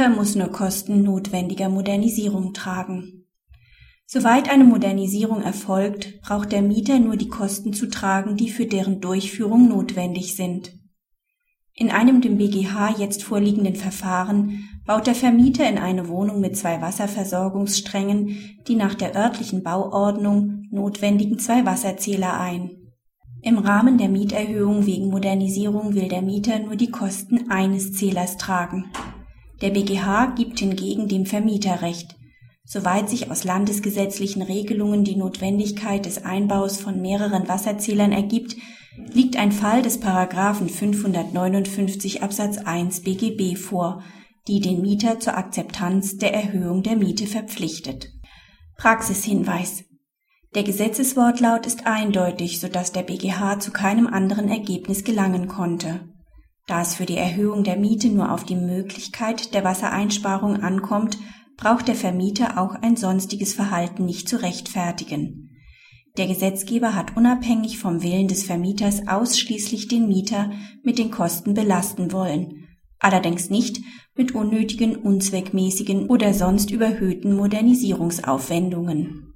Mieter muss nur Kosten notwendiger Modernisierung tragen. Soweit eine Modernisierung erfolgt, braucht der Mieter nur die Kosten zu tragen, die für deren Durchführung notwendig sind. In einem dem BGH jetzt vorliegenden Verfahren baut der Vermieter in eine Wohnung mit zwei Wasserversorgungssträngen die nach der örtlichen Bauordnung notwendigen zwei Wasserzähler ein. Im Rahmen der Mieterhöhung wegen Modernisierung will der Mieter nur die Kosten eines Zählers tragen. Der BGH gibt hingegen dem Vermieter Recht, soweit sich aus landesgesetzlichen Regelungen die Notwendigkeit des Einbaus von mehreren Wasserzählern ergibt, liegt ein Fall des Paragraphen 559 Absatz 1 BGB vor, die den Mieter zur Akzeptanz der Erhöhung der Miete verpflichtet. Praxishinweis Der Gesetzeswortlaut ist eindeutig, so dass der BGH zu keinem anderen Ergebnis gelangen konnte. Da es für die Erhöhung der Miete nur auf die Möglichkeit der Wassereinsparung ankommt, braucht der Vermieter auch ein sonstiges Verhalten nicht zu rechtfertigen. Der Gesetzgeber hat unabhängig vom Willen des Vermieters ausschließlich den Mieter mit den Kosten belasten wollen, allerdings nicht mit unnötigen, unzweckmäßigen oder sonst überhöhten Modernisierungsaufwendungen